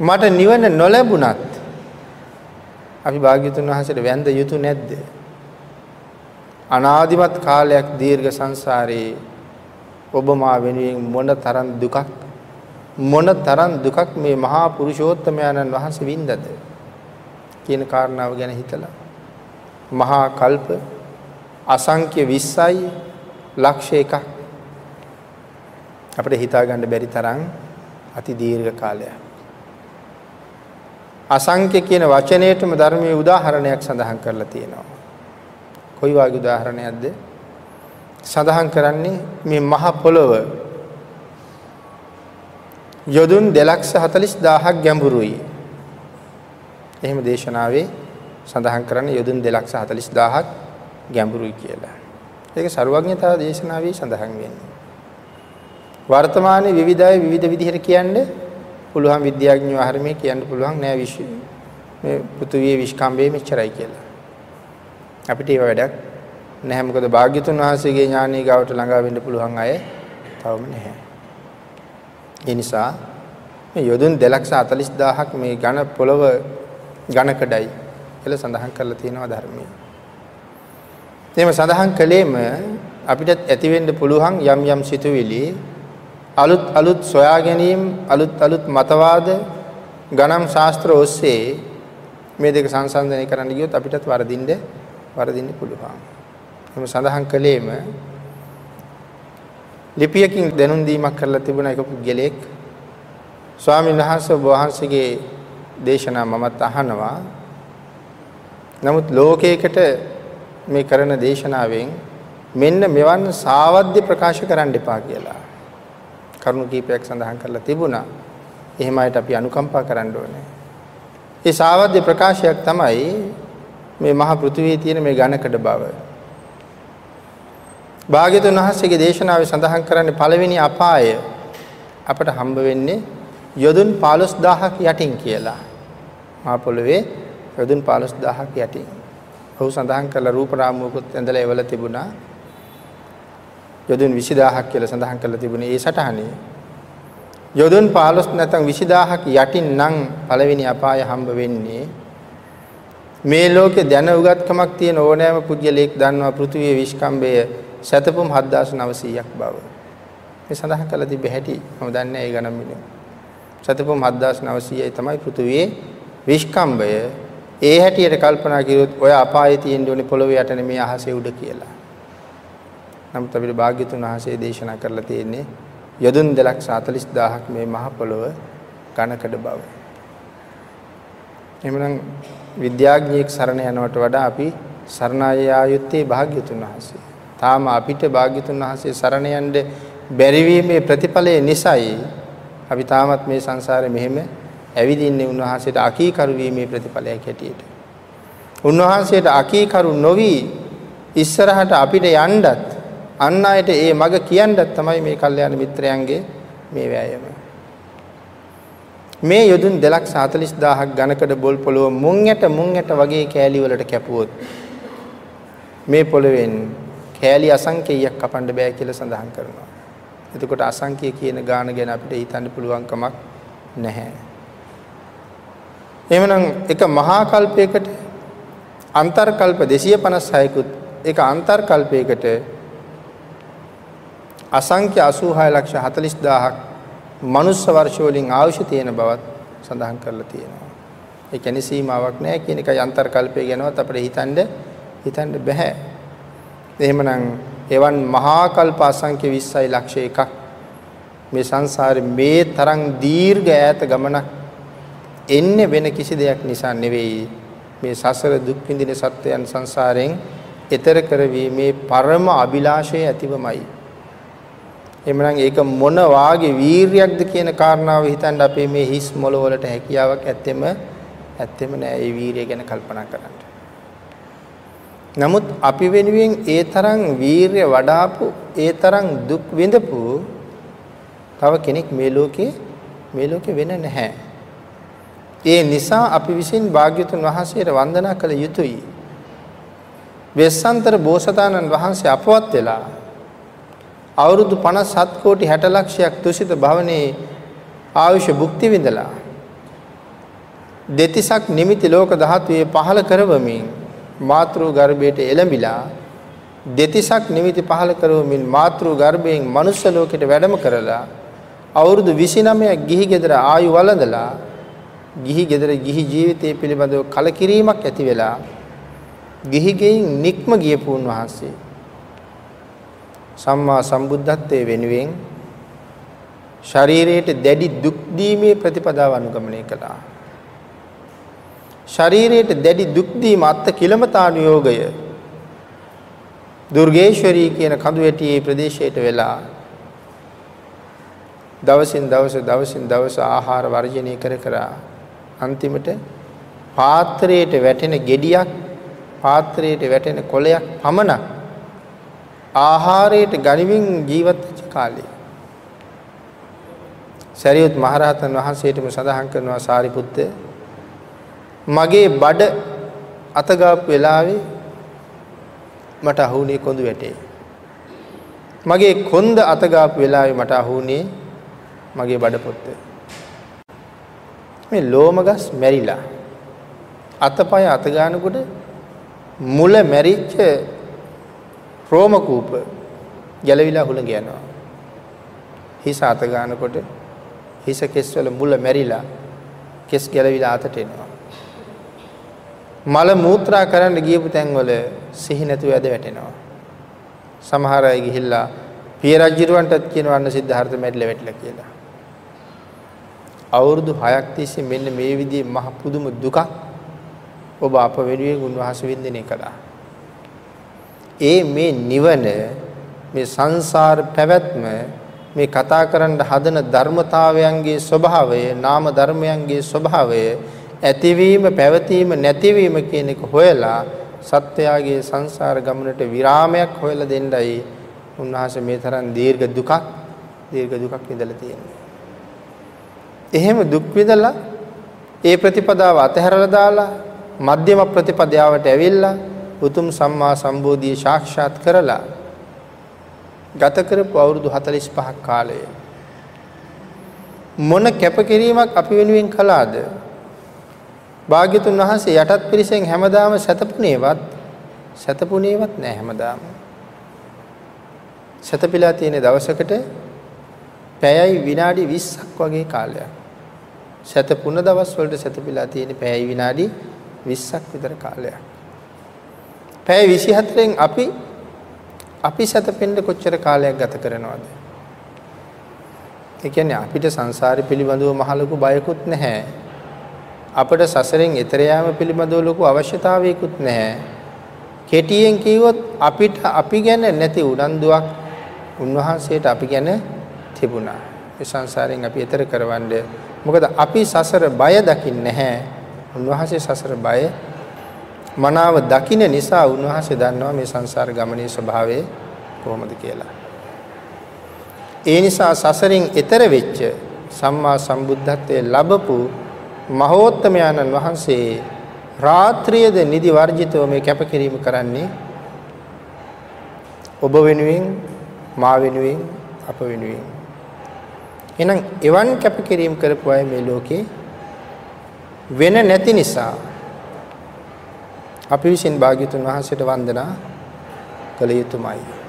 මට නිවන නොලැබුණත් අපි භාග්‍යතුන් වහන්සේට වැඳ යුතු නැද්ද? අනාදිමත් කාලයක් දීර්ඝ සංසාරේ ඔබ මා වෙනුවෙන් මොන තරම් දුකක් මොන තරම් දුකක් මේ මහා පුරුෂෝත්තමයන්න් වහන්සේ වින්දද කියන කාරණාව ගැන හිතලා. මහා කල්ප අසංඛ්‍ය 20යි ලක්ෂ එකක්. අපිට හිතා ගන්න බැරි තරම් අති දීර්ඝ කාලයක්. අසංඛ්‍ය කියන වචනයේටම ධර්මයේ උදාහරණයක් සඳහන් කරලා තියෙනවා. කොයි වගේ උදාහරණයක්ද? සඳහන් කරන්නේ මේ මහ පොළොව යොදුන් 240000ක් ගැඹුරුයි. එහෙම දේශනාවේ සඳහන් කරන්නේ යොදුන් 240000ක් ගැඹුරුයි කියලා. ඒක ਸਰවඥතා දේශනාවේ සඳහන් වෙන්නේ. වර්තමානයේ විවිධය විවිධ විදිහට කියන්නේ පුළුවන් විද්‍යාඥයෝ ආහාරමේ කියන්න පුළුවන් නෑ විශ්ව මේ පෘථුවියේ විශ්කම්භයේ මෙච්චරයි කියලා. අපිට ඒව වැඩක් නැහැ මොකද භාග්‍යතුන් වහන්සේගේ ඥානීය ගාවට ළඟා වෙන්න පුළුවන් අය තවම නැහැ. ඒ නිසා මේ යොදුන් 240000ක් මේ ඝන පොළව ඝනකඩයි කියලා සඳහන් කරලා තියෙනවා ධර්මයේ. එහෙම සඳහන් කළේම අපිට ඇති වෙන්න පුළුවන් යම් යම් සිතුවිලි අලුත් අලුත් සොයා ගැනීම අලුත් අලුත් මතවාද ගණන් ශාස්ත්‍ර ඔස්සේ මේ දෙක සංසන්දනය කරන්න ගියොත් අපිටත් වරදින්න වරදින්න පුළුවන්. එහෙම සඳහන් කළේම ලිපියකින් දැනුම් දීමක් කරලා තිබුණ එක පුද්ගලෙක් ස්වාමීන් වහන්සේ වහන්සේගේ දේශනා මමත් අහනවා. නමුත් ලෝකයකට මේ කරන දේශනාවෙන් මෙන්න මෙවන් සාවද්‍ය ප්‍රකාශ කරන්න එපා කියලා. කරුණු කීපයක් සඳහන් කරලා තිබුණා. එහෙම අයට අපි අනුකම්පා කරන්න ඕනේ. ඒ සාවද්‍ය ප්‍රකාශයක් තමයි මේ මහ පෘථිවියේ තියෙන මේ ඝනකඩ බව. භාග්‍යතුන් වහන්සේගේ දේශනාවේ සඳහන් කරන්නේ පළවෙනි අපාය අපට හම්බ වෙන්නේ යොදුන් 15000ක් යටින් කියලා. මහ පොළවේ යොදුන් 15000ක් යටින්. ඔහු සඳහන් කළ රූප රාමුවකුත් ඇඳලා එවල තිබුණා. යොදුන් 20000ක් කියලා සඳහන් කරලා තිබුණේ ඒ සටහනේ. යොදුන් 15 නැත්නම් 20000ක් යටින් නම් පළවෙනි අපාය හම්බ වෙන්නේ මේ ලෝකේ දැන උගත්කමක් තියෙන ඕනෑම පුද්ගලයෙක් දන්නවා පෘථිවියේ විශ්කම්භය සතපුම් 7900ක් බව. මේ සඳහන් කරලා තිබෙ හැටි මම දන්නේ ඒ ගණන් මිනිහ. සතපුම් 7900යි තමයි පෘථිවියේ විශ්කම්භය. ඒ හැටියට කල්පනා කළොත් ඔය අපායේ තියෙන්න ඕනේ පොළොවේ යට නෙමේ අහසේ උඩ කියලා. නමුත් අපිට භාග්‍යතුන් වහන්සේ දේශනා කරලා තියෙන්නේ යොදුන් 240000ක් මේ මහ පොළොව ඝනකඩ බව. එhmenan විද්‍යාඥයෙක් සරණ යනවට වඩා අපි සරණාය ආයුත්තේ භාග්‍යතුන් වහන්සේ. තාම අපිට භාග්‍යතුන් වහන්සේ සරණ යන්න බැරි වීමේ ප්‍රතිඵලය නිසායි අපි තාමත් මේ සංසාරේ මෙහෙම ඇවිදින්නේ උන්වහන්සේට අකීකරු වීමේ ප්‍රතිඵලයක් හැටියට. උන්වහන්සේට අකීකරු නොවි ඉස්සරහට අපිට යන්නත් අන් අයට ඒ මග කියන්නත් තමයි මේ කල්යාණ මිත්‍රයන්ගේ මේ වෑයම. මේ යොදුන් 240000ක් ඝනකඩ බොල් පොළොව මුං යට මුං යට වගේ කෑලි වලට කැපුවොත් මේ පොළවෙන් කෑලි අසංකේයයක් කපන්න බෑ කියලා සඳහන් කරනවා. එතකොට අසංකේය කියන ගාන ගැන අපිට හිතන්න පුළුවන් කමක් නැහැ. එහෙමනම් එක මහා කල්පයකට අන්තර් කල්ප 256කුත් එක අන්තර් කල්පයකට අසංඛ්‍ය 86 ලක්ෂ 40000ක් මනුස්ස වර්ෂ වලින් ආයුෂ තියෙන බවත් සඳහන් කරලා තියෙනවා. ඒ කියන්නේ සීමාවක් නැහැ කියන එකයි අන්තර් කල්පය ගැනවත් අපිට හිතන්න හිතන්න බෑ. එහෙමනම් එවන් මහා කල්ප අසංඛ්‍ය 20යි ලක්ෂ එකක් මේ සංසාරේ මේ තරම් දීර්ඝ ඈත ගමනක් එන්නේ වෙන කිසි දෙයක් නිසා නෙවෙයි මේ සසර දුක් විඳින සත්‍යයන් සංසාරයෙන් එතර කරවීමේ පරම අභිලාෂය ඇතිවමයි එhmenan ඒක මොන වාගේ වීරියක්ද කියන කාරණාව හිතන්න අපේ මේ හිස් මොළ වලට හැකියාවක් ඇත්තෙම ඇත්තෙම නෑ ඒ වීරිය ගැන කල්පනා කරන්න. නමුත් අපි වෙනුවෙන් ඒ තරම් වීරිය වඩාපු ඒ තරම් දුක් විඳපු තව කෙනෙක් මේ ලෝකේ මේ ලෝකේ වෙන නැහැ. ඒ නිසා අපි විසින් භාග්‍යතුන් වහන්සේට වන්දනා කළ යුතුයි. වෙස්සන්තර බෝසතාණන් වහන්සේ අපවත් වෙලා අවුරුදු 57 කෝටි 60 ලක්ෂයක් තුසිත භවනේ ආයුෂ භුක්ති විඳලා. දෙතිසක් නිමිති ලෝක ධාතුවේ පහල කරවමින් මාතෘ ගර්භයට එළඹිලා දෙතිසක් නිමිති පහල කරවමින් මාතෘ ගර්භයෙන් මනුෂ්‍ය ලෝකෙට වැඩම කරලා අවුරුදු 29ක් ගිහි ගෙදර ආයු වළඳලා ගිහි ගෙදර ගිහි ජීවිතය පිළිබඳව කලකිරීමක් ඇති වෙලා ගිහි ගෙයින් නික්ම ගියපු උන්වහන්සේ සම්මා සම්බුද්ධත්වයේ වෙනුවෙන් ශරීරයට දැඩි දුක් දීමේ ප්‍රතිපදාව අනුගමනය කළා. ශරීරයට දැඩි දුක් දීම අත්ති කිලමතානුയോഗය දුර්ගේශ්වරී කියන කඳුවැටියේ ප්‍රදේශයට වෙලා දවසින් දවස දවසින් දවස ආහාර වර්ජනය කර කර අන්තිමට පාත්‍රයට වැටෙන gediyak පාත්‍රයට වැටෙන කොලයක් පමණක් ආහාරයට ගනිමින් ජීවත් වෙච්ච කාලේ සරියුත් මහරහතන් වහන්සේටම සඳහන් කරනවා සාරිපුත්ත මගේ බඩ අතගාපු වෙලාවේ මට අහුනේ කොඳු වැටේ. මගේ කොන්ද අතගාපු වෙලාවේ මට අහුනේ මගේ බඩ පොත්ත. මේ ලෝමගස් මැරිලා අතපය අත ගන්නකොට මුල මැරිච්ච රෝම කූප ගැලවිලා හුලඟ යනවා. හිස අත ගන්නකොට හිස කෙස්වල මුල මැරිලා කෙස් ගැලවිලා අතට එනවා. මල මූත්‍රා කරන්න ගියපු තැන්වල සිහි නැතුව ඇද වැටෙනවා. සමහර අය ගිහිල්ලා පිය රජුරවන්ටත් කියනවා අන්න සිද්ධාර්ථ මැරිලා වැටිලා කියලා. අවුරුදු 6ක් තිස්සේ මෙන්න මේ විදිහේ මහ පුදුම දුකක් ඔබ අප වෙනුවෙන් උන්වහන්සේ වින්දිනේ කළා. ඒ මේ නිවන මේ සංසාර පැවැත්ම මේ කතා කරන්න හදන ධර්මතාවයන්ගේ ස්වභාවය නාම ධර්මයන්ගේ ස්වභාවය ඇතිවීම පැවතීම නැතිවීම කියන එක හොයලා සත්‍යයගේ සංසාර ගමනට විරාමයක් හොයලා දෙන්නයි උන්වහන්සේ මේ තරම් දීර්ඝ දුකක් දීර්ඝ දුකක් විඳලා තියෙන්නේ. එහෙම දුක් විඳලා ඒ ප්‍රතිපදාව අතහැරලා දාලා මධ්‍යම ප්‍රතිපදාවට ඇවිල්ලා උතුම් සම්මා සම්බෝධිය සාක්ෂාත් කරලා ගත කරපු අවුරුදු 45ක් කාලය මොන කැපකිරීමක් අපි වෙනුවෙන් කළාද? භාග්‍යතුන් වහන්සේ යටත් පිරිසෙන් හැමදාම සතපුණේවත් සතපුණේවත් නෑ හැමදාම. සතපිලා තියෙන දවසකට පැයයි විනාඩි 20ක් වගේ කාලයක්. සතපුණ දවස් වලට සතපිලා තියෙන පැයයි විනාඩි 20ක් විතර කාලයක්. පැය 24න් අපි අපි සතපෙන්න කොච්චර කාලයක් ගත කරනවද? ඒ කියන්නේ අපිට සංසාරේ පිළිබඳව මහ ලොකු බයකුත් නැහැ. අපිට සසරෙන් එතර යාම පිළිබඳව ලොකු අවශ්‍යතාවයකුත් නැහැ. කෙටියෙන් කිව්වොත් අපිට අපි ගැන නැති උනන්දුවක් උන්වහන්සේට අපි ගැන තිබුණා. ඒ සංසාරයෙන් අපි එතර කරවන්නේ මොකද අපි සසර බය දකින්නේ නැහැ. උන්වහන්සේ සසර බය මනාව දකින්න නිසා උන්වහන්සේ දන්නවා මේ සංසාර ගමනේ ස්වභාවය කොහොමද කියලා. ඒ නිසා සසරින් එතර වෙච්ච සම්මා සම්බුද්ධත්වයේ ලැබපු මහෝත්තමයන්න් වහන්සේ රාත්‍රියේද නිදි වර්ජිතව මේ කැපකිරීම කරන්නේ ඔබ වෙනුවෙන් මා වෙනුවෙන් අප වෙනුවෙන් එහෙනම් එවන් කැපකිරීම කරපු අය මේ ලෝකේ වෙන නැති නිසා අපි විසින් භාග්‍යතුන් වහන්සේට වන්දනා කළ යුතුමයි.